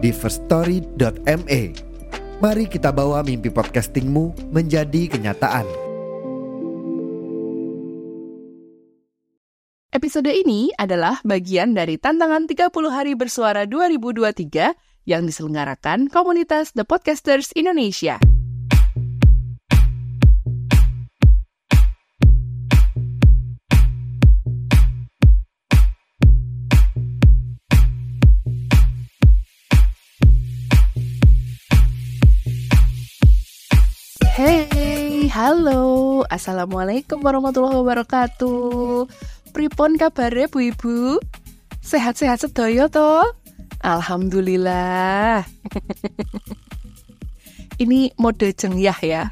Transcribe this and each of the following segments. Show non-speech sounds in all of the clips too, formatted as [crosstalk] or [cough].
di firststory.me. Mari kita bawa mimpi podcastingmu menjadi kenyataan. Episode ini adalah bagian dari tantangan 30 hari bersuara 2023 yang diselenggarakan komunitas The Podcasters Indonesia. Hey, halo, assalamualaikum warahmatullahi wabarakatuh. Pripun kabare Bu Ibu? Sehat-sehat sedaya to? Alhamdulillah. [laughs] Ini mode cengyah ya.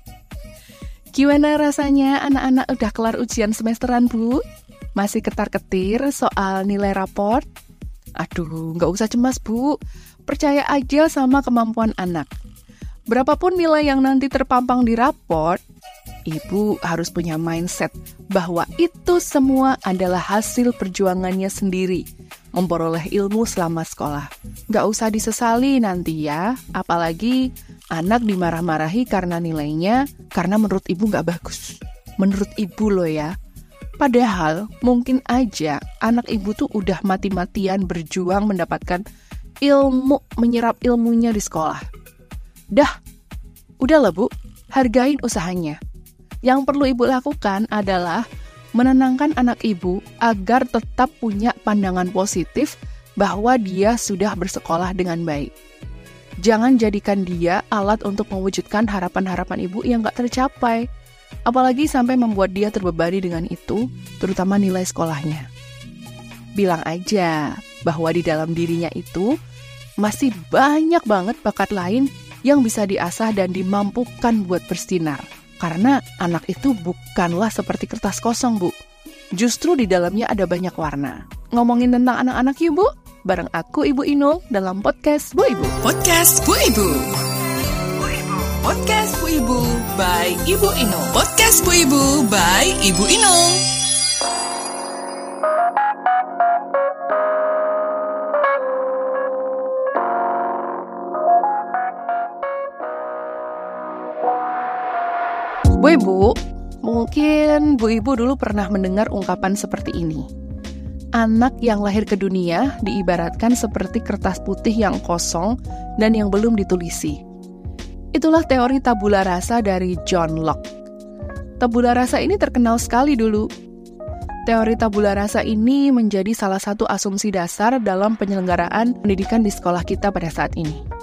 [laughs] Gimana rasanya anak-anak udah kelar ujian semesteran, Bu? Masih ketar-ketir soal nilai raport? Aduh, nggak usah cemas, Bu. Percaya aja sama kemampuan anak. Berapapun nilai yang nanti terpampang di raport, ibu harus punya mindset bahwa itu semua adalah hasil perjuangannya sendiri, memperoleh ilmu selama sekolah. Gak usah disesali nanti ya, apalagi anak dimarah-marahi karena nilainya, karena menurut ibu gak bagus. Menurut ibu loh ya. Padahal mungkin aja anak ibu tuh udah mati-matian berjuang mendapatkan ilmu, menyerap ilmunya di sekolah Dah, udahlah bu, hargain usahanya. Yang perlu ibu lakukan adalah menenangkan anak ibu agar tetap punya pandangan positif bahwa dia sudah bersekolah dengan baik. Jangan jadikan dia alat untuk mewujudkan harapan-harapan ibu yang gak tercapai. Apalagi sampai membuat dia terbebani dengan itu, terutama nilai sekolahnya. Bilang aja bahwa di dalam dirinya itu masih banyak banget bakat lain yang bisa diasah dan dimampukan buat bersinar. Karena anak itu bukanlah seperti kertas kosong, Bu. Justru di dalamnya ada banyak warna. Ngomongin tentang anak-anak yuk, Bu. Bareng aku, Ibu Inul, dalam podcast Bu Ibu. Podcast Bu Ibu. Podcast Bu Ibu by Ibu Inul. Podcast Bu Ibu by Ibu Inul. Bu Ibu, mungkin Bu Ibu dulu pernah mendengar ungkapan seperti ini. Anak yang lahir ke dunia diibaratkan seperti kertas putih yang kosong dan yang belum ditulisi. Itulah teori tabula rasa dari John Locke. Tabula rasa ini terkenal sekali dulu. Teori tabula rasa ini menjadi salah satu asumsi dasar dalam penyelenggaraan pendidikan di sekolah kita pada saat ini.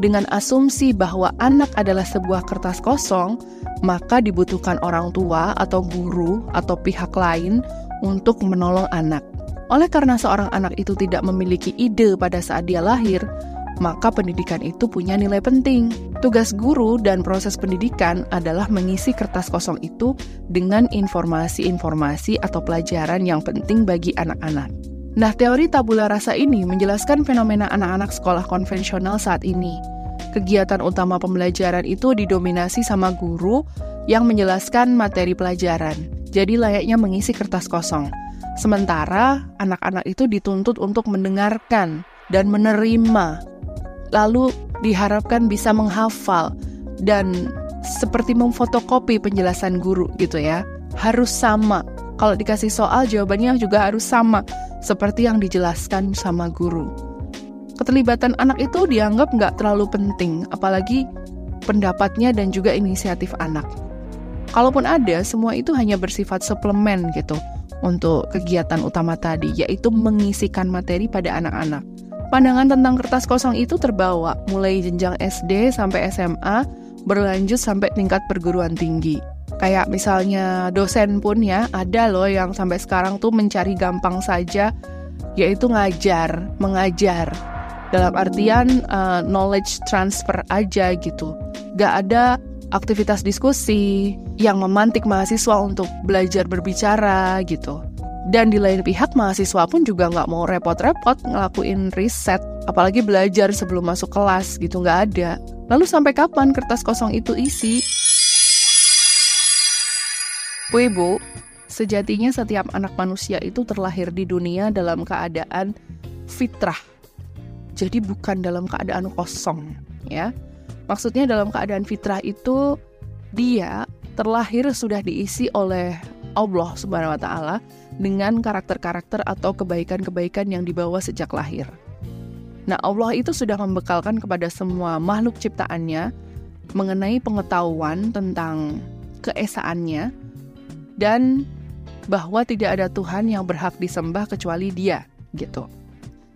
Dengan asumsi bahwa anak adalah sebuah kertas kosong, maka dibutuhkan orang tua atau guru atau pihak lain untuk menolong anak. Oleh karena seorang anak itu tidak memiliki ide pada saat dia lahir, maka pendidikan itu punya nilai penting. Tugas guru dan proses pendidikan adalah mengisi kertas kosong itu dengan informasi-informasi atau pelajaran yang penting bagi anak-anak. Nah, teori tabula rasa ini menjelaskan fenomena anak-anak sekolah konvensional saat ini kegiatan utama pembelajaran itu didominasi sama guru yang menjelaskan materi pelajaran. Jadi layaknya mengisi kertas kosong. Sementara anak-anak itu dituntut untuk mendengarkan dan menerima. Lalu diharapkan bisa menghafal dan seperti memfotokopi penjelasan guru gitu ya. Harus sama. Kalau dikasih soal jawabannya juga harus sama seperti yang dijelaskan sama guru keterlibatan anak itu dianggap nggak terlalu penting, apalagi pendapatnya dan juga inisiatif anak. Kalaupun ada, semua itu hanya bersifat suplemen gitu untuk kegiatan utama tadi, yaitu mengisikan materi pada anak-anak. Pandangan tentang kertas kosong itu terbawa mulai jenjang SD sampai SMA, berlanjut sampai tingkat perguruan tinggi. Kayak misalnya dosen pun ya, ada loh yang sampai sekarang tuh mencari gampang saja, yaitu ngajar, mengajar Dalam artian uh, knowledge transfer aja gitu. Gak ada aktivitas diskusi yang memantik mahasiswa untuk belajar berbicara gitu. Dan di lain pihak mahasiswa pun juga nggak mau repot-repot ngelakuin riset, apalagi belajar sebelum masuk kelas gitu nggak ada. Lalu sampai kapan kertas kosong itu isi? Bu Ibu, sejatinya setiap anak manusia itu terlahir di dunia dalam keadaan fitrah. Jadi bukan dalam keadaan kosong, ya. Maksudnya dalam keadaan fitrah itu dia terlahir sudah diisi oleh Allah Subhanahu wa taala dengan karakter-karakter atau kebaikan-kebaikan yang dibawa sejak lahir. Nah, Allah itu sudah membekalkan kepada semua makhluk ciptaannya mengenai pengetahuan tentang keesaannya dan bahwa tidak ada Tuhan yang berhak disembah kecuali Dia, gitu.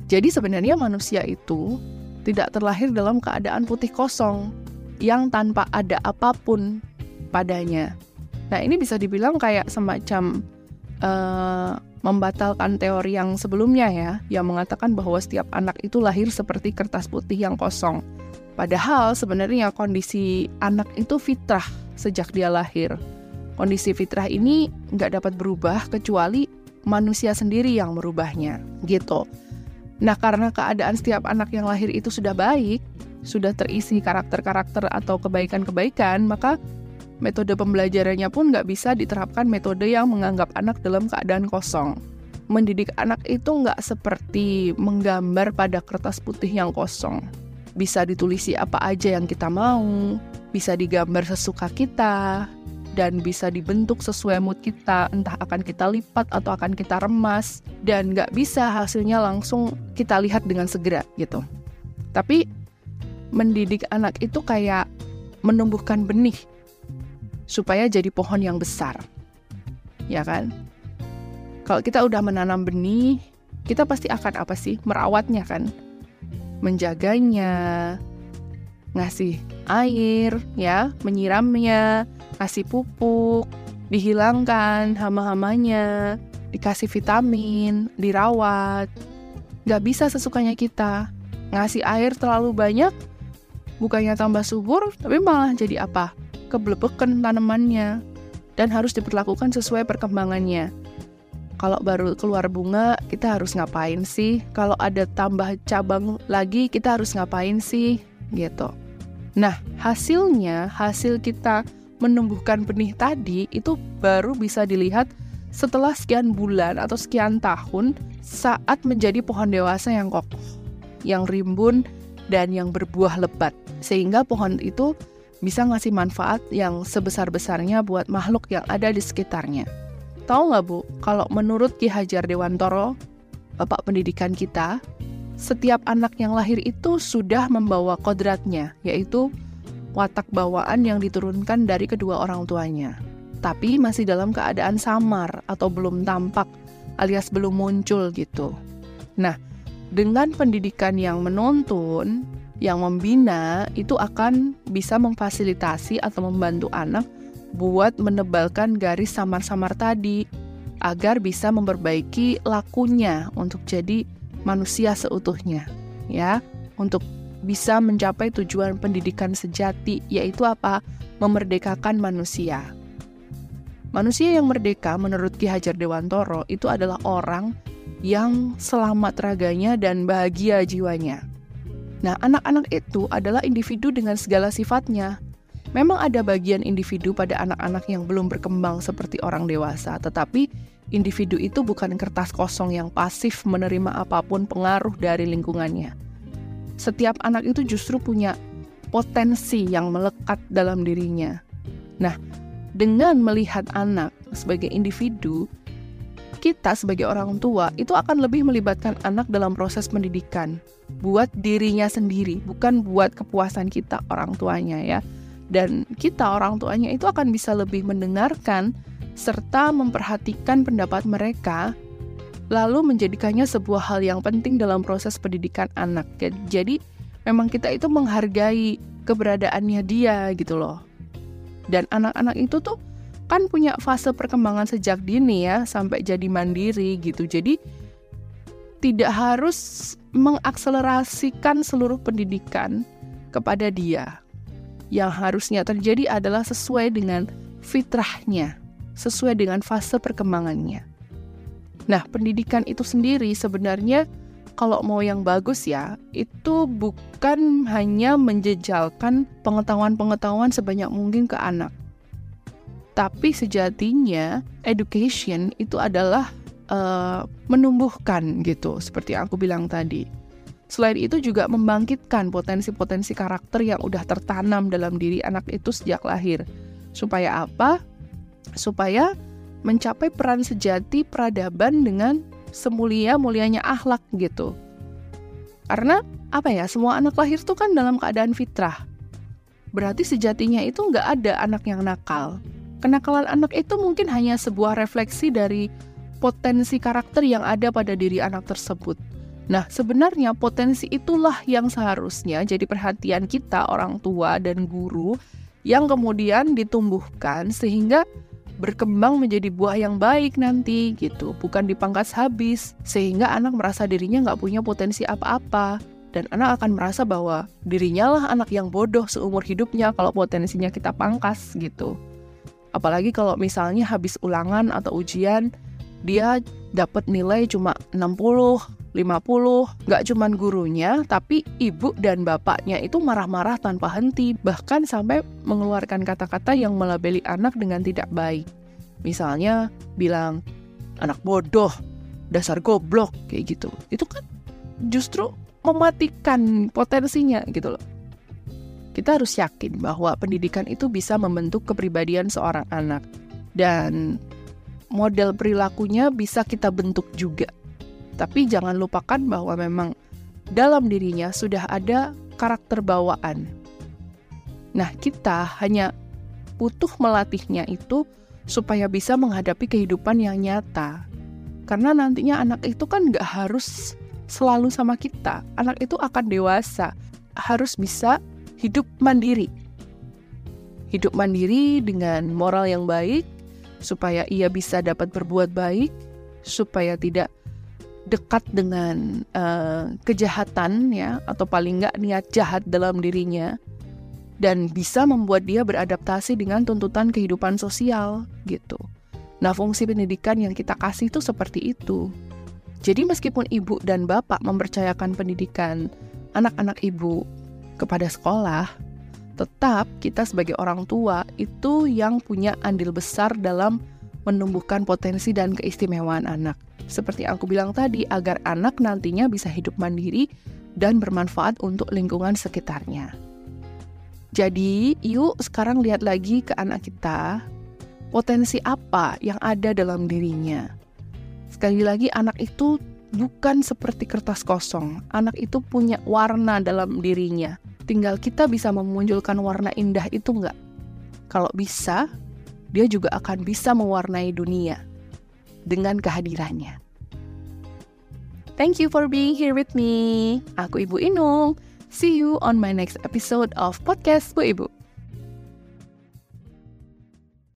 Jadi sebenarnya manusia itu tidak terlahir dalam keadaan putih kosong yang tanpa ada apa pun padanya. Nah, ini bisa dibilang kayak semacam uh, membatalkan teori yang sebelumnya ya, yang mengatakan bahwa setiap anak itu lahir seperti kertas putih yang kosong. Padahal sebenarnya kondisi anak itu fitrah sejak dia lahir kondisi fitrah ini nggak dapat berubah kecuali manusia sendiri yang merubahnya, gitu. Nah, karena keadaan setiap anak yang lahir itu sudah baik, sudah terisi karakter-karakter atau kebaikan-kebaikan, maka metode pembelajarannya pun nggak bisa diterapkan metode yang menganggap anak dalam keadaan kosong. Mendidik anak itu nggak seperti menggambar pada kertas putih yang kosong. Bisa ditulisi apa aja yang kita mau, bisa digambar sesuka kita, dan bisa dibentuk sesuai mood kita, entah akan kita lipat atau akan kita remas, dan nggak bisa hasilnya langsung kita lihat dengan segera gitu. Tapi mendidik anak itu kayak menumbuhkan benih supaya jadi pohon yang besar, ya kan? Kalau kita udah menanam benih, kita pasti akan apa sih? Merawatnya kan, menjaganya, ngasih air, ya, menyiramnya, kasih pupuk, dihilangkan hama-hamanya, dikasih vitamin, dirawat. Gak bisa sesukanya kita. Ngasih air terlalu banyak, bukannya tambah subur, tapi malah jadi apa? Keblebekan tanamannya. Dan harus diperlakukan sesuai perkembangannya. Kalau baru keluar bunga, kita harus ngapain sih? Kalau ada tambah cabang lagi, kita harus ngapain sih? Gitu. Nah, hasilnya, hasil kita menumbuhkan benih tadi itu baru bisa dilihat setelah sekian bulan atau sekian tahun saat menjadi pohon dewasa yang kokoh, yang rimbun, dan yang berbuah lebat. Sehingga pohon itu bisa ngasih manfaat yang sebesar-besarnya buat makhluk yang ada di sekitarnya. Tahu nggak Bu, kalau menurut Ki Hajar Dewantoro, Bapak pendidikan kita, setiap anak yang lahir itu sudah membawa kodratnya, yaitu watak bawaan yang diturunkan dari kedua orang tuanya, tapi masih dalam keadaan samar atau belum tampak alias belum muncul gitu. Nah, dengan pendidikan yang menuntun, yang membina itu akan bisa memfasilitasi atau membantu anak buat menebalkan garis samar-samar tadi agar bisa memperbaiki lakunya untuk jadi manusia seutuhnya ya untuk bisa mencapai tujuan pendidikan sejati, yaitu apa? Memerdekakan manusia. Manusia yang merdeka menurut Ki Hajar Dewantoro itu adalah orang yang selamat raganya dan bahagia jiwanya. Nah, anak-anak itu adalah individu dengan segala sifatnya. Memang ada bagian individu pada anak-anak yang belum berkembang seperti orang dewasa, tetapi individu itu bukan kertas kosong yang pasif menerima apa pun pengaruh dari lingkungannya setiap anak itu justru punya potensi yang melekat dalam dirinya. Nah, dengan melihat anak sebagai individu, kita sebagai orang tua itu akan lebih melibatkan anak dalam proses pendidikan buat dirinya sendiri, bukan buat kepuasan kita orang tuanya ya. Dan kita orang tuanya itu akan bisa lebih mendengarkan serta memperhatikan pendapat mereka lalu menjadikannya sebuah hal yang penting dalam proses pendidikan anak. Jadi memang kita itu menghargai keberadaannya dia gitu loh. Dan anak-anak itu tuh kan punya fase perkembangan sejak dini ya sampai jadi mandiri gitu. Jadi tidak harus mengakselerasikan seluruh pendidikan kepada dia. Yang harusnya terjadi adalah sesuai dengan fitrahnya, sesuai dengan fase perkembangannya. Nah, pendidikan itu sendiri sebenarnya kalau mau yang bagus ya, itu bukan hanya menjejalkan pengetahuan-pengetahuan sebanyak mungkin ke anak. Tapi sejatinya education itu adalah uh, menumbuhkan gitu, seperti yang aku bilang tadi. Selain itu juga membangkitkan potensi-potensi karakter yang udah tertanam dalam diri anak itu sejak lahir. Supaya apa? Supaya mencapai peran sejati peradaban dengan semulia-mulianya akhlak gitu. Karena apa ya, semua anak lahir tuh kan dalam keadaan fitrah. Berarti sejatinya itu nggak ada anak yang nakal. Kenakalan anak itu mungkin hanya sebuah refleksi dari potensi karakter yang ada pada diri anak tersebut Nah, sebenarnya potensi itulah yang seharusnya jadi perhatian kita, orang tua dan guru, yang kemudian ditumbuhkan sehingga berkembang menjadi buah yang baik nanti gitu, bukan dipangkas habis, sehingga anak merasa dirinya nggak punya potensi apa-apa. Dan anak akan merasa bahwa dirinya lah anak yang bodoh seumur hidupnya kalau potensinya kita pangkas gitu. Apalagi kalau misalnya habis ulangan atau ujian, dia dapat nilai cuma 60, 50, nggak cuman gurunya, tapi ibu dan bapaknya itu marah-marah tanpa henti, bahkan sampai mengeluarkan kata-kata yang melabeli anak dengan tidak baik. Misalnya bilang, anak bodoh, dasar goblok, kayak gitu. Itu kan justru mematikan potensinya gitu loh. Kita harus yakin bahwa pendidikan itu bisa membentuk kepribadian seorang anak. Dan model perilakunya bisa kita bentuk juga tapi jangan lupakan bahwa memang dalam dirinya sudah ada karakter bawaan. Nah, kita hanya butuh melatihnya itu supaya bisa menghadapi kehidupan yang nyata. Karena nantinya anak itu kan nggak harus selalu sama kita. Anak itu akan dewasa, harus bisa hidup mandiri. Hidup mandiri dengan moral yang baik, supaya ia bisa dapat berbuat baik, supaya tidak dekat dengan uh, kejahatan ya atau paling nggak niat jahat dalam dirinya dan bisa membuat dia beradaptasi dengan tuntutan kehidupan sosial gitu. Nah, fungsi pendidikan yang kita kasih itu seperti itu. Jadi meskipun ibu dan bapak mempercayakan pendidikan anak-anak ibu kepada sekolah, tetap kita sebagai orang tua itu yang punya andil besar dalam menumbuhkan potensi dan keistimewaan anak seperti yang aku bilang tadi, agar anak nantinya bisa hidup mandiri dan bermanfaat untuk lingkungan sekitarnya. Jadi, yuk sekarang lihat lagi ke anak kita, potensi apa yang ada dalam dirinya. Sekali lagi, anak itu bukan seperti kertas kosong. Anak itu punya warna dalam dirinya. Tinggal kita bisa memunculkan warna indah itu enggak. Kalau bisa, dia juga akan bisa mewarnai dunia dengan kehadirannya. Thank you for being here with me. Aku Ibu Inung. See you on my next episode of Podcast Bu Ibu.